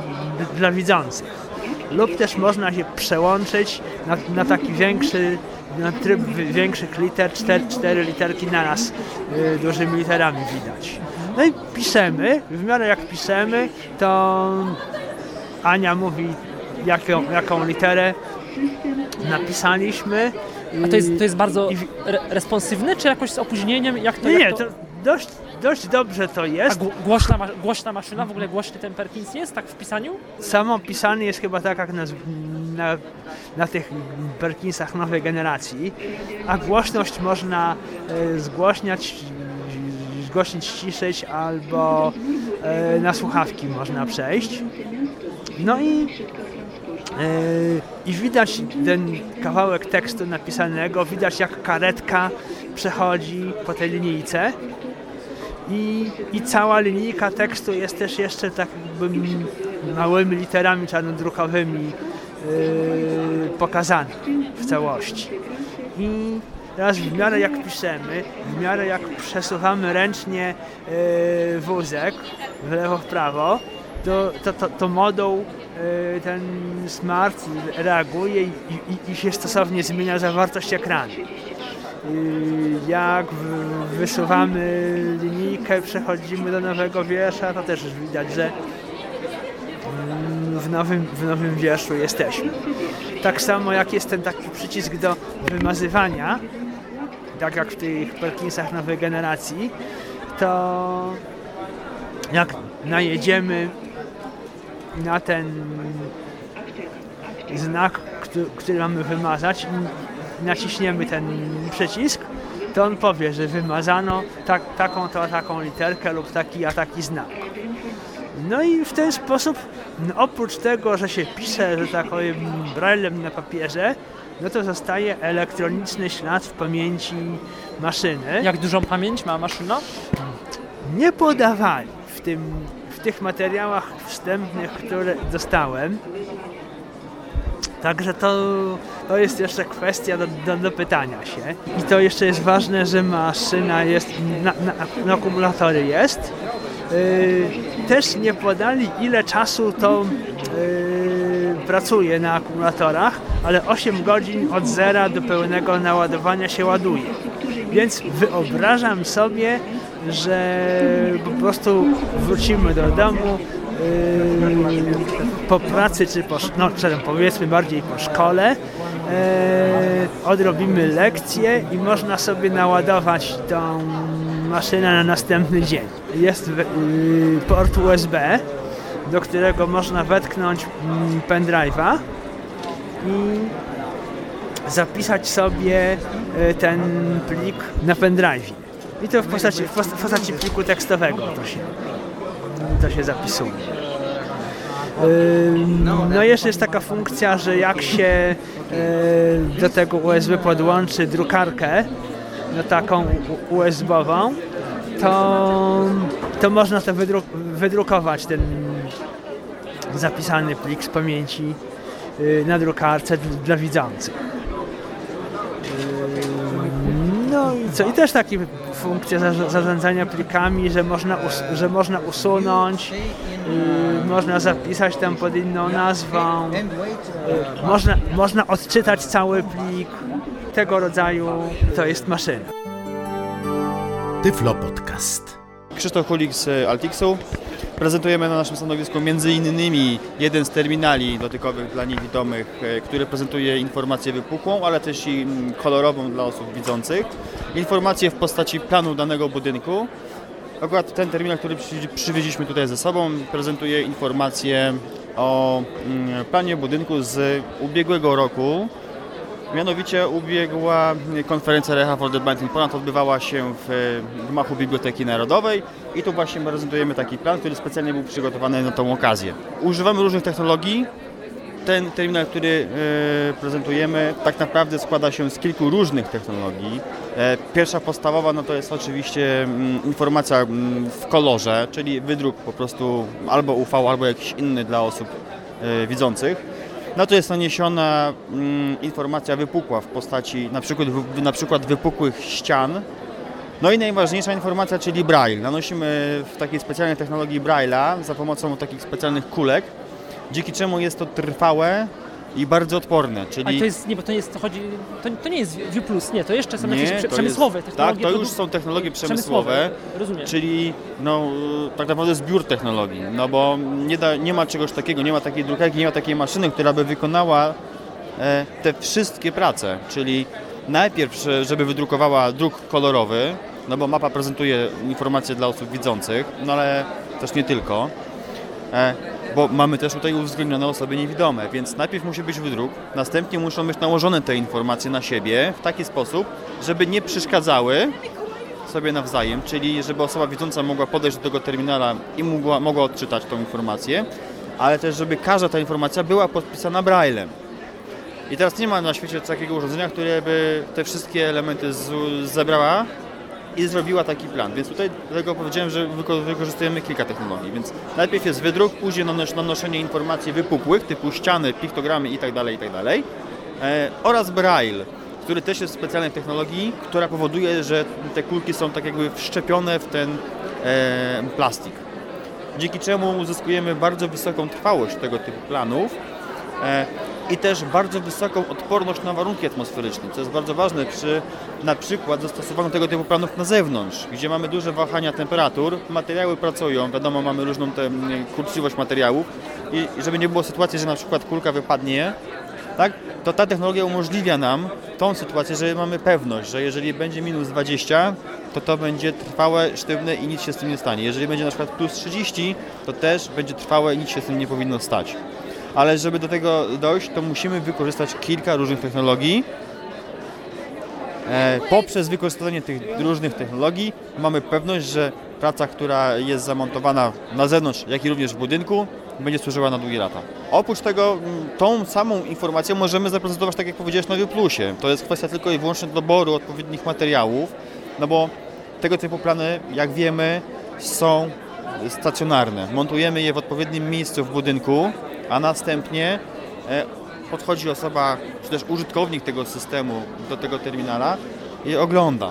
Speaker 8: dla widzących. Lub też można się przełączyć na, na taki większy na tryb większych liter, cztery, cztery literki naraz yy, dużymi literami widać. No i piszemy, w miarę jak piszemy, to Ania mówi, jaką, jaką literę napisaliśmy.
Speaker 3: A to jest, to jest bardzo re responsywne, czy jakoś z opóźnieniem? Jak to,
Speaker 8: nie,
Speaker 3: jak
Speaker 8: to... to dość, dość dobrze to jest.
Speaker 3: A głośna, głośna maszyna, w ogóle głośny ten Perkins jest, tak w pisaniu?
Speaker 8: Samo pisanie jest chyba tak jak na, na, na tych Perkinsach nowej generacji, a głośność można e, zgłośniać, zgłośnić, ściszyć albo e, na słuchawki można przejść. No i, yy, i widać ten kawałek tekstu napisanego, widać jak karetka przechodzi po tej linijce i, i cała linijka tekstu jest też jeszcze tak jakby małymi literami czarnodrukowymi yy, pokazana w całości. I teraz w miarę jak piszemy, w miarę jak przesuwamy ręcznie yy, wózek w lewo, w prawo, to, to, to, to moduł yy, ten smart reaguje i, i, i się stosownie zmienia zawartość ekranu. Jak wysuwamy linijkę, przechodzimy do nowego wiersza, to też widać, że w nowym, w nowym wierszu jesteśmy. Tak samo jak jest ten taki przycisk do wymazywania, tak jak w tych Perkinsach nowej generacji, to jak najedziemy na ten znak, który, który mamy wymazać naciśniemy ten przycisk, to on powie, że wymazano tak, taką to taką literkę lub taki a taki znak. No i w ten sposób, no oprócz tego, że się pisze, że tak powiem, braillem na papierze, no to zostaje elektroniczny ślad w pamięci maszyny.
Speaker 3: Jak dużą pamięć ma maszyna?
Speaker 8: Nie podawali w, tym, w tych materiałach wstępnych, które dostałem. Także to, to jest jeszcze kwestia do, do, do pytania się. I to jeszcze jest ważne, że maszyna jest, na, na, na akumulatory jest. Yy, też nie podali ile czasu to yy, pracuje na akumulatorach, ale 8 godzin od zera do pełnego naładowania się ładuje. Więc wyobrażam sobie, że po prostu wrócimy do domu yy, po pracy, czy po, no, powiedzmy bardziej po szkole, yy, odrobimy lekcję i można sobie naładować tą maszynę na następny dzień. Jest we- yy, port USB, do którego można wetknąć mm, pendrive'a i zapisać sobie e, ten plik na pendrive. I to w postaci, w post- w postaci pliku tekstowego to się, to się zapisuje. No jeszcze jest taka funkcja, że jak się e, do tego USB podłączy drukarkę, no taką USB-ową, to, to można to wydru- wydrukować ten zapisany plik z pamięci y, na drukarce dla widzących. No i co? I też takie funkcje zarza- zarządzania plikami, że można, us- że można usunąć, y, można zapisać tam pod inną nazwą, y, można, można odczytać cały plik. Tego rodzaju to jest maszyna.
Speaker 1: Tyflo Podcast.
Speaker 9: Krzysztof Kulik z Altixu. Prezentujemy na naszym stanowisku m.in. jeden z terminali dotykowych dla niewidomych, e, który prezentuje informację wypukłą, ale też i mm, kolorową dla osób widzących. Informacje w postaci planu danego budynku. Akurat ten terminal, który przy- przywieźliśmy tutaj ze sobą, prezentuje informacje o mm, planie budynku z ubiegłego roku. Mianowicie ubiegła konferencja Reha for the in Poland odbywała się w gmachu Biblioteki Narodowej i tu właśnie prezentujemy taki plan, który specjalnie był przygotowany na tą okazję. Używamy różnych technologii. Ten terminal, który e, prezentujemy, tak naprawdę składa się z kilku różnych technologii. E, Pierwsza podstawowa no to jest oczywiście mm, informacja mm, w kolorze, czyli wydruk po prostu albo UV, albo jakiś inny dla osób e, widzących. Na to jest naniesiona mm, informacja wypukła w postaci na przykład, wy- na przykład wypukłych ścian. No i najważniejsza informacja, czyli braille. Nanosimy w takiej specjalnej technologii braille'a za pomocą takich specjalnych kulek, dzięki czemu jest to trwałe i bardzo odporne, czyli
Speaker 3: Ale to jest, nie, bo to nie jest, to chodzi, to, to nie jest View Plus, nie, to jeszcze są jakieś prze, przemysłowe
Speaker 9: jest, Tak,
Speaker 3: technologie.
Speaker 9: to już są technologie przemysłowe,
Speaker 3: Rozumiem.
Speaker 9: czyli no, tak naprawdę zbiór technologii, no bo nie, da, nie ma czegoś takiego, nie ma takiej drukarki, nie ma takiej maszyny, która by wykonała e, te wszystkie prace, czyli najpierw, że- żeby wydrukowała druk kolorowy, no bo mapa prezentuje informacje dla osób widzących, no ale też nie tylko, e, bo mamy też tutaj uwzględnione osoby niewidome, więc najpierw musi być wydruk, następnie muszą być nałożone te informacje na siebie w taki sposób, żeby nie przeszkadzały sobie nawzajem, czyli żeby osoba widząca mogła podejść do tego terminala i mogła, mogła odczytać tą informację, ale też żeby każda ta informacja była podpisana braillem. I teraz nie ma na świecie takiego urządzenia, które by te wszystkie elementy zebrała i zrobiła taki plan. Więc tutaj dlatego powiedziałem, że wykorzystujemy kilka technologii. Więc najpierw jest wydruk, później nanoszenie informacji wypukłych typu ściany, piktogramy itd. itd. E, oraz braille, który też jest specjalnej technologii, która powoduje, że te kulki są tak jakby wszczepione w ten e, plastik. Dzięki czemu uzyskujemy bardzo wysoką trwałość tego typu planów e, i też bardzo wysoką odporność na warunki atmosferyczne, co jest bardzo ważne przy na przykład zastosowaniu tego typu planów na zewnątrz, gdzie mamy duże wahania temperatur, materiały pracują, wiadomo mamy różną tę kurczliwość materiałów i żeby nie było sytuacji, że na przykład kulka wypadnie, tak, to ta technologia umożliwia nam tą sytuację, że mamy pewność, że jeżeli będzie minus 20, to to będzie trwałe, sztywne i nic się z tym nie stanie. Jeżeli będzie na przykład plus 30, to też będzie trwałe i nic się z tym nie powinno stać. Ale żeby do tego dojść, to musimy wykorzystać kilka różnych technologii. E, poprzez wykorzystanie tych różnych technologii mamy pewność, że praca, która jest zamontowana na zewnątrz, jak i również w budynku, będzie służyła na długie lata. Oprócz tego mm, tą samą informację możemy zaprezentować, tak jak powiedziałeś, na Plusie. To jest kwestia tylko i wyłącznie doboru odpowiednich materiałów, no bo tego typu plany, jak wiemy, są stacjonarne. Montujemy je w odpowiednim miejscu w budynku, a następnie e, podchodzi osoba, czy też użytkownik tego systemu do tego terminala i ogląda.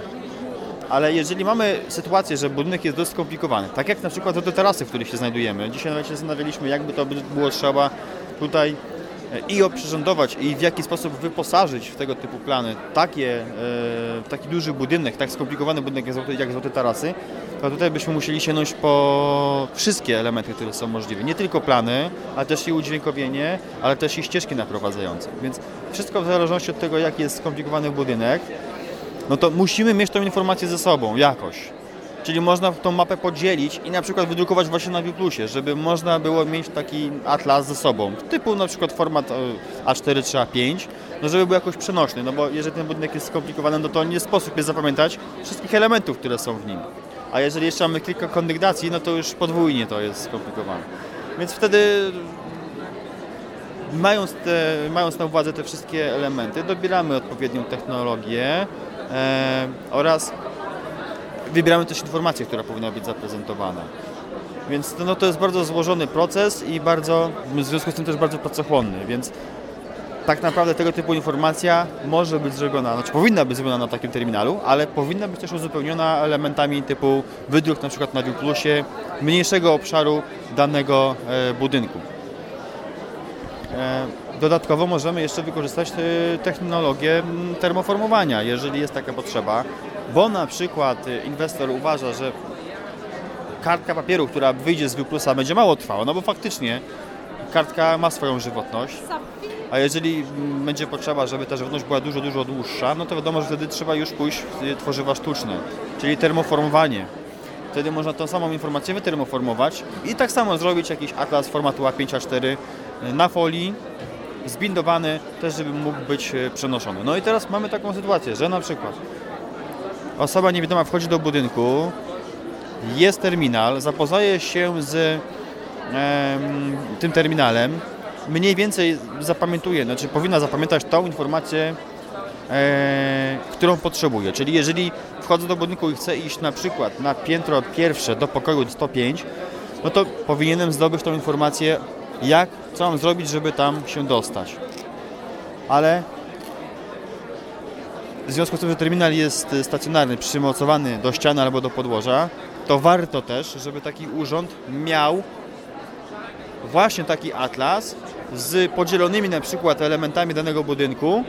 Speaker 9: Ale jeżeli mamy sytuację, że budynek jest dość skomplikowany, tak jak na przykład te tarasy, w których się znajdujemy, dzisiaj nawet się zastanawialiśmy, jakby to było trzeba tutaj i oprzyrządować i w jaki sposób wyposażyć w tego typu plany takie, e, taki duży budynek, tak skomplikowany budynek jak złote, jak złote tarasy, to tutaj byśmy musieli sięgnąć po wszystkie elementy, które są możliwe. Nie tylko plany, ale też i udźwiękowienie, ale też i ścieżki naprowadzające. Więc wszystko w zależności od tego, jaki jest skomplikowany budynek, no to musimy mieć tą informację ze sobą jakoś. Czyli można tą mapę podzielić i na przykład wydrukować właśnie na Wiplusie, żeby można było mieć taki atlas ze sobą, typu na przykład format A4 czy A5, no żeby był jakoś przenośny, no bo jeżeli ten budynek jest skomplikowany, no to nie sposób jest zapamiętać wszystkich elementów, które są w nim. A jeżeli jeszcze mamy kilka kondygnacji, no to już podwójnie to jest skomplikowane. Więc wtedy mając, te, mając na uwadze te wszystkie elementy, dobieramy odpowiednią technologię, e, oraz wybieramy też informację, która powinna być zaprezentowana. Więc no, to jest bardzo złożony proces i bardzo, w związku z tym też bardzo pracochłonny, więc tak naprawdę tego typu informacja może być zrobiona, znaczy powinna być zrobiona na takim terminalu, ale powinna być też uzupełniona elementami typu wydruk na przykład na Viewplusie mniejszego obszaru danego e, budynku. E, Dodatkowo możemy jeszcze wykorzystać technologię mm, termoformowania, jeżeli jest taka potrzeba, bo na przykład e, inwestor uważa, że kartka papieru, która wyjdzie z Wyplusa będzie mało trwała, no bo faktycznie kartka ma swoją żywotność, a jeżeli mm, będzie potrzeba, żeby ta żywotność była dużo, dużo dłuższa, no to wiadomo, że wtedy trzeba już pójść w tworzywa sztuczne, czyli termoformowanie. Wtedy można tą samą informację wytermoformować i tak samo zrobić jakiś atlas formatu A5, A4 na folii, zbindowany, też żeby mógł być przenoszony. No i teraz mamy taką sytuację, że na przykład osoba niewidoma wchodzi do budynku, jest terminal, zapoznaje się z e, tym terminalem, mniej więcej zapamiętuje, znaczy powinna zapamiętać tą informację, e, którą potrzebuje. Czyli jeżeli wchodzę do budynku i chcę iść na przykład na piętro pierwsze do pokoju 105, no to powinienem zdobyć tą informację jak, co mam zrobić, żeby tam się dostać. Ale w związku z tym, że terminal jest stacjonarny, przymocowany do ściany albo do podłoża, to warto też, żeby taki urząd miał właśnie taki atlas z podzielonymi na przykład elementami danego budynku,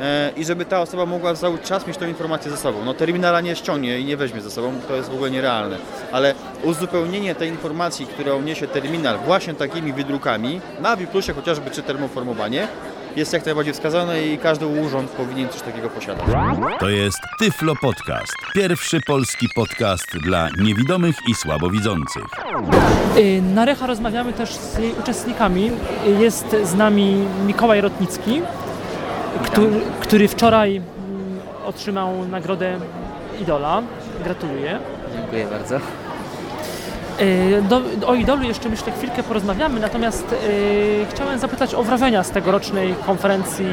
Speaker 9: E, i żeby ta osoba mogła cały czas mieć tą informację ze sobą. No terminala nie ściągnie i nie weźmie ze sobą, to jest w ogóle nierealne. Ale uzupełnienie tej informacji, którą niesie terminal właśnie takimi wydrukami, na Wiplusie chociażby czy termoformowanie, jest jak najbardziej wskazane i każdy urząd powinien coś takiego posiadać.
Speaker 1: To jest Tyflo Podcast. Pierwszy polski podcast dla niewidomych i słabowidzących.
Speaker 3: Y, na Recha rozmawiamy też z uczestnikami. Jest z nami Mikołaj Rotnicki, który, który wczoraj mm, otrzymał nagrodę Idola. Gratuluję.
Speaker 10: Dziękuję bardzo.
Speaker 3: E, do, o Idolu jeszcze myślę chwilkę porozmawiamy, natomiast e, chciałem zapytać o wrażenia z tegorocznej konferencji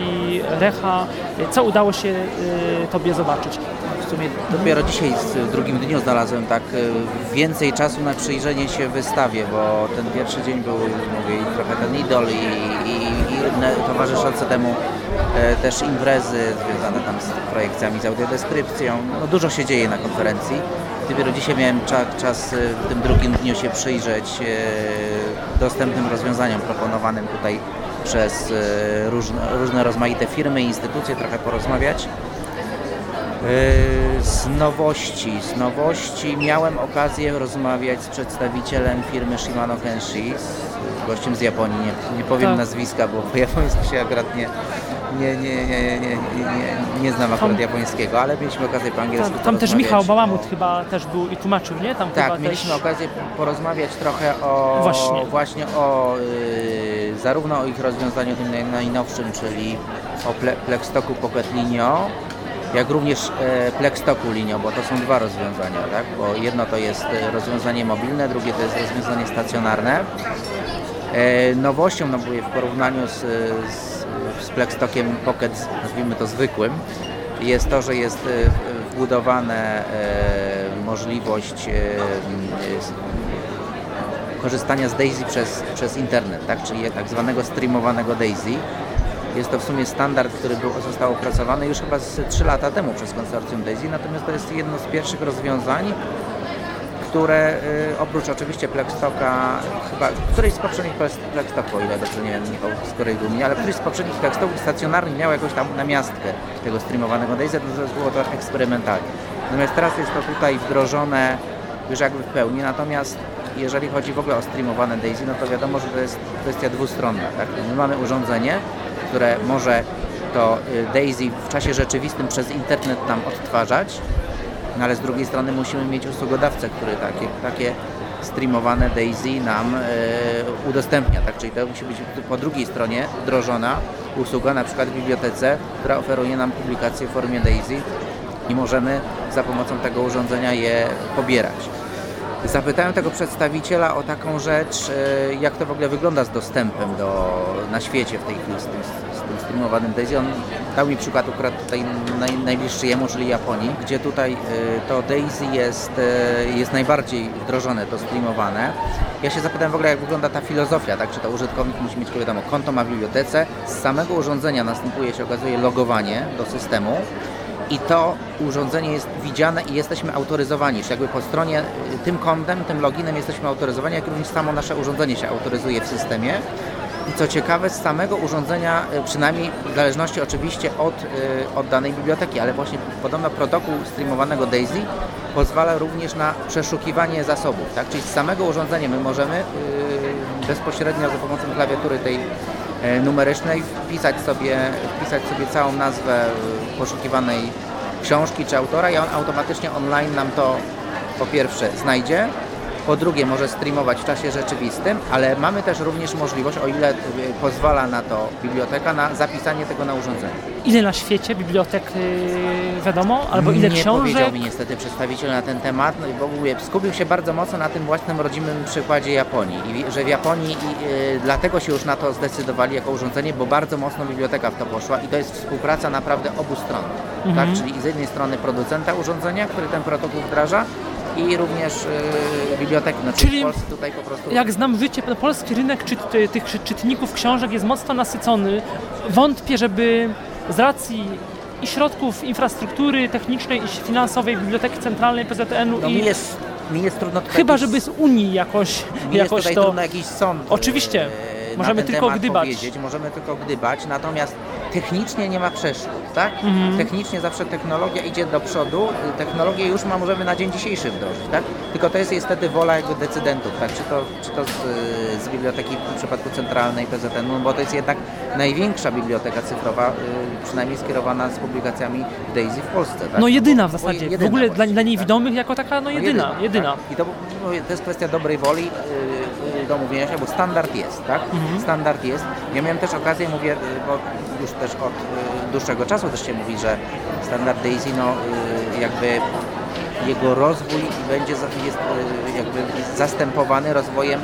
Speaker 3: Recha. Co udało się e, Tobie zobaczyć?
Speaker 10: sumie dopiero dzisiaj w drugim dniu znalazłem tak więcej czasu na przyjrzenie się wystawie, bo ten pierwszy dzień był, mówię, trochę ten idol i, i, i towarzyszące temu e, też imprezy związane tam z projekcjami, z audiodeskrypcją. No, dużo się dzieje na konferencji. Dopiero dzisiaj miałem czas, czas e, w tym drugim dniu się przyjrzeć e, dostępnym rozwiązaniom proponowanym tutaj przez e, różne, różne rozmaite firmy i instytucje, trochę porozmawiać. Z nowości, z nowości miałem okazję rozmawiać z przedstawicielem firmy Shimano Kenshi, z gościem z Japonii, nie, nie powiem
Speaker 3: Tak.
Speaker 10: nazwiska, bo po japońsku się akurat nie, nie, nie, nie, nie, nie, nie, znam akurat
Speaker 3: Tam-
Speaker 10: japońskiego, ale mieliśmy okazję po angielsku
Speaker 3: Tam, tam też
Speaker 10: porozmawiać
Speaker 3: Michał Bałamut
Speaker 10: o-
Speaker 3: chyba też był i tłumaczył, nie? Tam
Speaker 10: tak,
Speaker 3: chyba
Speaker 10: mieliśmy
Speaker 3: też...
Speaker 10: okazję porozmawiać trochę o
Speaker 3: Właśnie.
Speaker 10: właśnie o y, zarówno o ich rozwiązaniu tym naj- najnowszym, czyli o ple, Plexstoku Pocket Linio, jak również e, Plexstoku Linio, bo to są dwa rozwiązania, tak? Bo jedno to jest e, rozwiązanie mobilne, drugie to jest rozwiązanie stacjonarne. E, nowością no, mówię, w porównaniu z, z, z Plexstokiem Pocket, nazwijmy to zwykłym, jest to, że jest e, wbudowane e, możliwość e, korzystania z Daisy przez, przez internet, tak? czyli tak zwanego streamowanego Daisy. Jest to w sumie standard, który był, został opracowany już chyba z 3 lata temu przez konsorcjum Daisy, natomiast to jest jedno z pierwszych rozwiązań, które y, oprócz oczywiście Plexstoka, chyba któryś z poprzednich Plex- Plexstoków, o ile dobrze nie wiem, Michał skoryguj mnie, ale któryś z poprzednich Plexstoków stacjonarnych miał jakąś tam namiastkę tego streamowanego Daisy, to było to eksperymentalnie. Natomiast teraz jest to tutaj wdrożone już jakby w pełni, natomiast jeżeli chodzi w ogóle o streamowane Daisy, no to wiadomo, że to jest kwestia dwustronna. Tak? My mamy urządzenie, które może to y, Daisy w czasie rzeczywistym przez internet nam odtwarzać, no ale z drugiej strony musimy mieć usługodawcę, który takie, takie streamowane Daisy nam e, udostępnia, tak? Czyli to musi być po drugiej stronie wdrożona usługa, na przykład w bibliotece, która oferuje nam publikacje w formie Daisy i możemy za pomocą tego urządzenia je pobierać. Zapytałem tego przedstawiciela o taką rzecz, e, jak to w ogóle wygląda z dostępem do, na świecie w tej chwili z tym, z tym streamowanym Daisy. On dał mi przykład akurat tutaj naj, najbliższy jemu, czyli Japonii, gdzie tutaj e, to Daisy jest, e, jest najbardziej wdrożone, to streamowane. Ja się zapytałem w ogóle, jak wygląda ta filozofia, tak? Czy to użytkownik musi mieć, wiadomo, konto ma w bibliotece. Z samego urządzenia następuje się okazuje logowanie do systemu i to urządzenie jest widziane i jesteśmy autoryzowani, czyli jakby po stronie y, tym kontem, tym loginem jesteśmy autoryzowani, jak również samo nasze urządzenie się autoryzuje w systemie. I co ciekawe, z samego urządzenia, y, przynajmniej w zależności oczywiście od, y, od danej biblioteki, ale właśnie podobno protokół streamowanego DAISY pozwala również na przeszukiwanie zasobów, tak? Czyli z samego urządzenia my możemy bezpośrednio za pomocą klawiatury tej numerycznej wpisać sobie, wpisać sobie całą nazwę poszukiwanej książki czy autora i on automatycznie online nam to po pierwsze znajdzie, po drugie może streamować w czasie rzeczywistym, ale mamy też również możliwość, o ile y, pozwala na to biblioteka, na zapisanie tego na urządzeniu.
Speaker 3: Ile na świecie bibliotek y, wiadomo, albo ile
Speaker 10: nie
Speaker 3: książek?
Speaker 10: powiedział mi niestety przedstawiciel na ten temat, no w ogóle skupił się bardzo mocno na tym własnym rodzimym przykładzie Japonii i że w Japonii i, y, dlatego się już na to zdecydowali jako urządzenie, bo bardzo mocno biblioteka w to poszła i to jest współpraca naprawdę obu stron,
Speaker 3: Mhm.
Speaker 10: tak? czyli z jednej strony producenta urządzenia, który ten protokół wdraża i również y, biblioteki, no, czyli w Polsce tutaj po prostu
Speaker 3: Jak znam życie, polski rynek czyt, tych czy- czytników książek jest mocno nasycony. Wątpię, żeby z racji i środków infrastruktury technicznej i finansowej Biblioteki Centralnej PZN-u
Speaker 10: no,
Speaker 3: i
Speaker 10: mi jest, mi jest trudno tutaj
Speaker 3: chyba,
Speaker 10: jakiś-
Speaker 3: żeby z Unii jakoś,
Speaker 10: Mi jest
Speaker 3: jakoś
Speaker 10: tutaj
Speaker 3: to...
Speaker 10: trudno jakiś sąd.
Speaker 3: Oczywiście,
Speaker 10: e,
Speaker 3: możemy
Speaker 10: na ten
Speaker 3: tylko
Speaker 10: temat
Speaker 3: gdybać.
Speaker 10: Powiedzieć. Możemy tylko gdybać, natomiast technicznie nie ma przeszkód, tak?
Speaker 3: Mhm.
Speaker 10: Technicznie zawsze technologia idzie do przodu, y, technologię już ma, możemy na dzień dzisiejszy wdrożyć, tak? Tylko to jest niestety wola jego decydentów, tak? Czy to, czy to z, y, z biblioteki w przypadku centralnej PZN, no bo to jest jednak największa biblioteka cyfrowa, y, przynajmniej skierowana z publikacjami w Daisy w Polsce, tak?
Speaker 3: No jedyna w zasadzie, w
Speaker 10: jedyna
Speaker 3: ogóle dla, dla
Speaker 10: tak.
Speaker 3: niewidomych jako taka, no jedyna, jedyna.
Speaker 10: Tak. I to, mówię, to jest kwestia dobrej woli do mówienia się, bo standard jest, tak?
Speaker 3: Mhm.
Speaker 10: Standard jest. Ja miałem też okazję, mówię, yy, bo już też od yy, dłuższego czasu też się mówi, że standard Daisy, no yy, jakby jego rozwój będzie jest jakby jest zastępowany rozwojem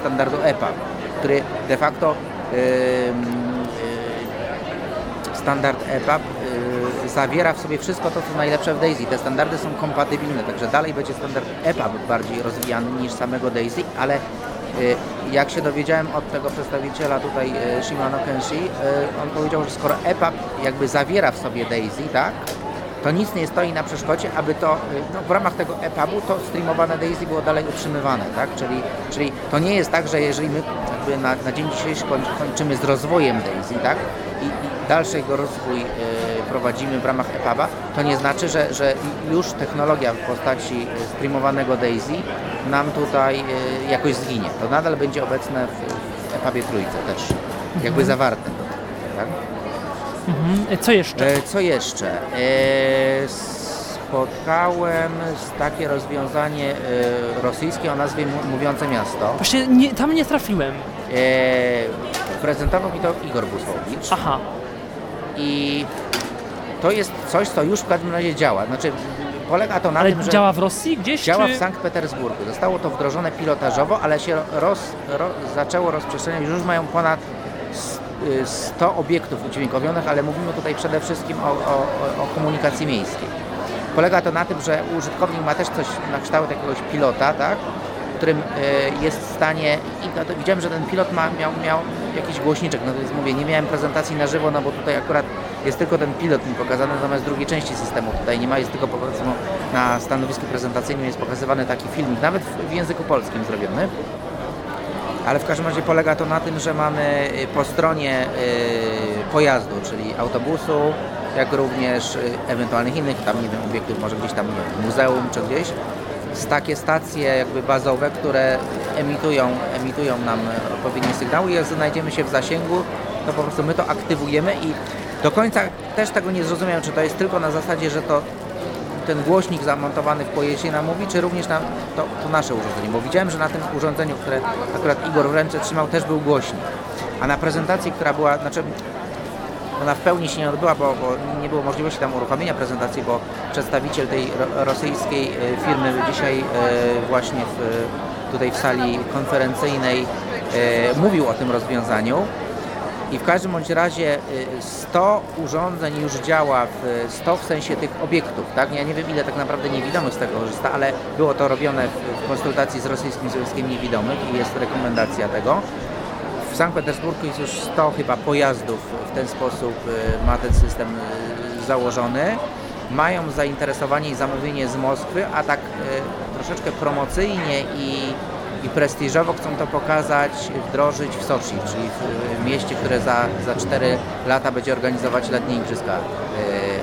Speaker 10: standardu EPA, który de facto standard EPUB y, zawiera w sobie wszystko to, co najlepsze w Daisy. Te standardy są kompatybilne, także dalej będzie standard EPUB bardziej rozwijany niż samego Daisy, ale y, jak się dowiedziałem od tego przedstawiciela tutaj y, Shimano Kenshi, y, on powiedział, że skoro EPUB jakby zawiera w sobie Daisy, tak, to nic nie stoi na przeszkodzie, aby to y, no, w ramach tego EPUB-u to streamowane Daisy było dalej utrzymywane, tak? Czyli, czyli to nie jest tak, że jeżeli my jakby na, na dzień dzisiejszy koń, kończymy z rozwojem Daisy, tak? I, i dalszy jego rozwój y, prowadzimy w ramach EPUB-a, to nie znaczy, że, że już technologia w postaci y, streamowanego Daisy nam tutaj y, jakoś zginie. To nadal będzie obecne w, w EPUB-ie trójce też, jakby zawarte. Tak?
Speaker 3: Mhm. Co jeszcze?
Speaker 10: E, Co jeszcze? E, Spotkałem takie rozwiązanie e, rosyjskie o nazwie Mówiące Miasto.
Speaker 3: Właśnie nie, tam nie trafiłem.
Speaker 10: E, Prezentował mi to Igor Busłowicz.
Speaker 3: Aha.
Speaker 10: I to jest coś, co już w każdym razie działa. Znaczy, polega to na
Speaker 3: Ale
Speaker 10: tym, że
Speaker 3: działa w Rosji gdzieś?
Speaker 10: działa
Speaker 3: czy...
Speaker 10: w Sankt Petersburgu. Zostało to wdrożone pilotażowo, ale się roz, ro, zaczęło rozprzestrzeniać. Już mają ponad s- y, 100 obiektów udźwiękowionych, ale mówimy tutaj przede wszystkim o, o, o- o komunikacji miejskiej. Polega to na tym, że użytkownik ma też coś na kształt jakiegoś pilota, tak? Którym y, jest w stanie. I widziałem, że ten pilot ma, miał, miał jakiś głośniczek. No jest mówię, nie miałem prezentacji na żywo, no bo tutaj akurat jest tylko ten pilot mi pokazany, natomiast drugiej części systemu tutaj nie ma, jest tylko po prostu na stanowisku prezentacyjnym jest pokazywany taki filmik, nawet w, w języku polskim zrobiony. Ale w każdym razie polega to na tym, że mamy y, po stronie y, pojazdu, czyli autobusu, jak również y, ewentualnych innych tam nie wiem, obiektów, może gdzieś tam nie wiem, muzeum czy gdzieś, takie stacje jakby bazowe, które emitują, emitują nam odpowiednie sygnały jak znajdziemy się w zasięgu, to po prostu my to aktywujemy i do końca też tego nie zrozumiałem, czy to jest tylko na zasadzie, że to ten głośnik zamontowany w pojeździe nam mówi, czy również na to, to nasze urządzenie, bo widziałem, że na tym urządzeniu, które akurat Igor w ręce trzymał, też był głośnik. A na prezentacji, która była, znaczy ona w pełni się nie odbyła, bo, bo nie było możliwości tam uruchomienia prezentacji, bo przedstawiciel tej ro, rosyjskiej e, firmy dzisiaj e, właśnie w, tutaj w sali konferencyjnej e, mówił o tym rozwiązaniu. I w każdym bądź razie y, 100 urządzeń już działa, w 100 w sensie tych obiektów, tak? Ja nie wiem ile tak naprawdę niewidomych z tego korzysta, ale było to robione w konsultacji z Rosyjskim Związkiem Niewidomych i jest rekomendacja tego. W Sankt Petersburgu jest już 100 chyba pojazdów w ten sposób y, ma ten system y, założony. Mają zainteresowanie i zamówienie z Moskwy, a tak y, troszeczkę promocyjnie i i prestiżowo chcą to pokazać, wdrożyć w Soczi, czyli w, mieście, które za, za 4 lata będzie organizować letnie Igrzyska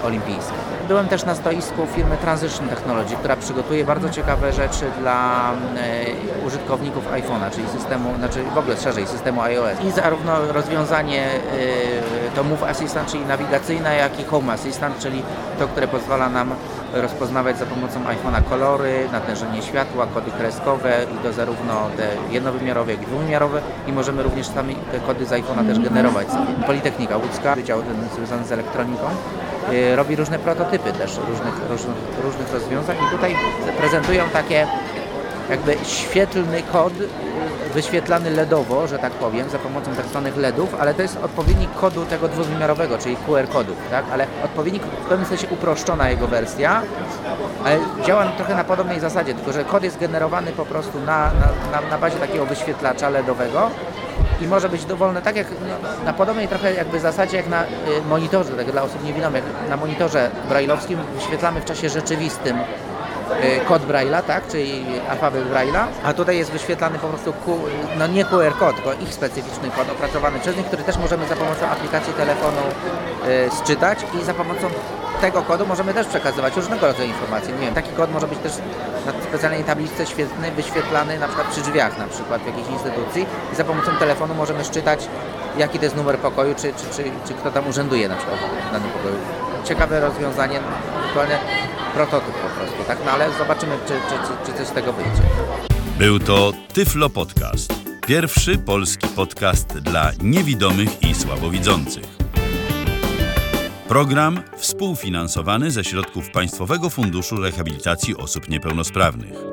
Speaker 10: Olimpijskie. Byłem też na stoisku firmy Transition Technology, która przygotuje bardzo ciekawe rzeczy dla e, użytkowników iPhone'a, czyli systemu, znaczy w ogóle szerzej systemu iOS. I zarówno rozwiązanie e, to Move Assistant, czyli nawigacyjne, jak i Home Assistant, czyli to, które pozwala nam rozpoznawać za pomocą iPhone'a kolory, natężenie światła, kody kreskowe i to zarówno te jednowymiarowe, jak i dwuwymiarowe i możemy również sami te kody z iPhone'a też generować. Politechnika Łódzka, Wydział związany z elektroniką, robi różne prototypy też różnych, różnych, różnych rozwiązań i tutaj prezentują takie jakby świetlny kod y, wyświetlany LEDowo, że tak powiem, za pomocą tak zwanych LEDów, ale to jest odpowiednik kodu tego dwuwymiarowego, czyli QR kodów, tak? Ale odpowiednik w pewnym sensie uproszczona jego wersja, ale działa trochę na podobnej zasadzie, tylko że kod jest generowany po prostu na, na, na, na bazie takiego wyświetlacza LEDowego i może być dowolny, tak jak no, na podobnej trochę jakby zasadzie jak na y, monitorze, tak dla osób niewidomych, na monitorze brailleowskim wyświetlamy w czasie rzeczywistym kod Braille'a, tak, czyli alfabet Braille'a, a tutaj jest wyświetlany po prostu, Q, no nie QR kod, tylko ich specyficzny kod opracowany przez nich, który też możemy za pomocą aplikacji telefonu y, sczytać i za pomocą tego kodu możemy też przekazywać różnego rodzaju informacje. Nie wiem, taki kod może być też na specjalnej tabliczce świetny, wyświetlany na przykład przy drzwiach na przykład w jakiejś instytucji i za pomocą telefonu możemy szczytać jaki to jest numer pokoju, czy, czy, czy, czy kto tam urzęduje na przykład w danym pokoju. Ciekawe rozwiązanie, aktualnie prototyp po prostu, tak? No ale zobaczymy, czy, czy, czy, czy coś z tego wyjdzie.
Speaker 1: Był to Tyflo Podcast. Pierwszy polski podcast dla niewidomych i słabowidzących. Program współfinansowany ze środków Państwowego Funduszu Rehabilitacji Osób Niepełnosprawnych.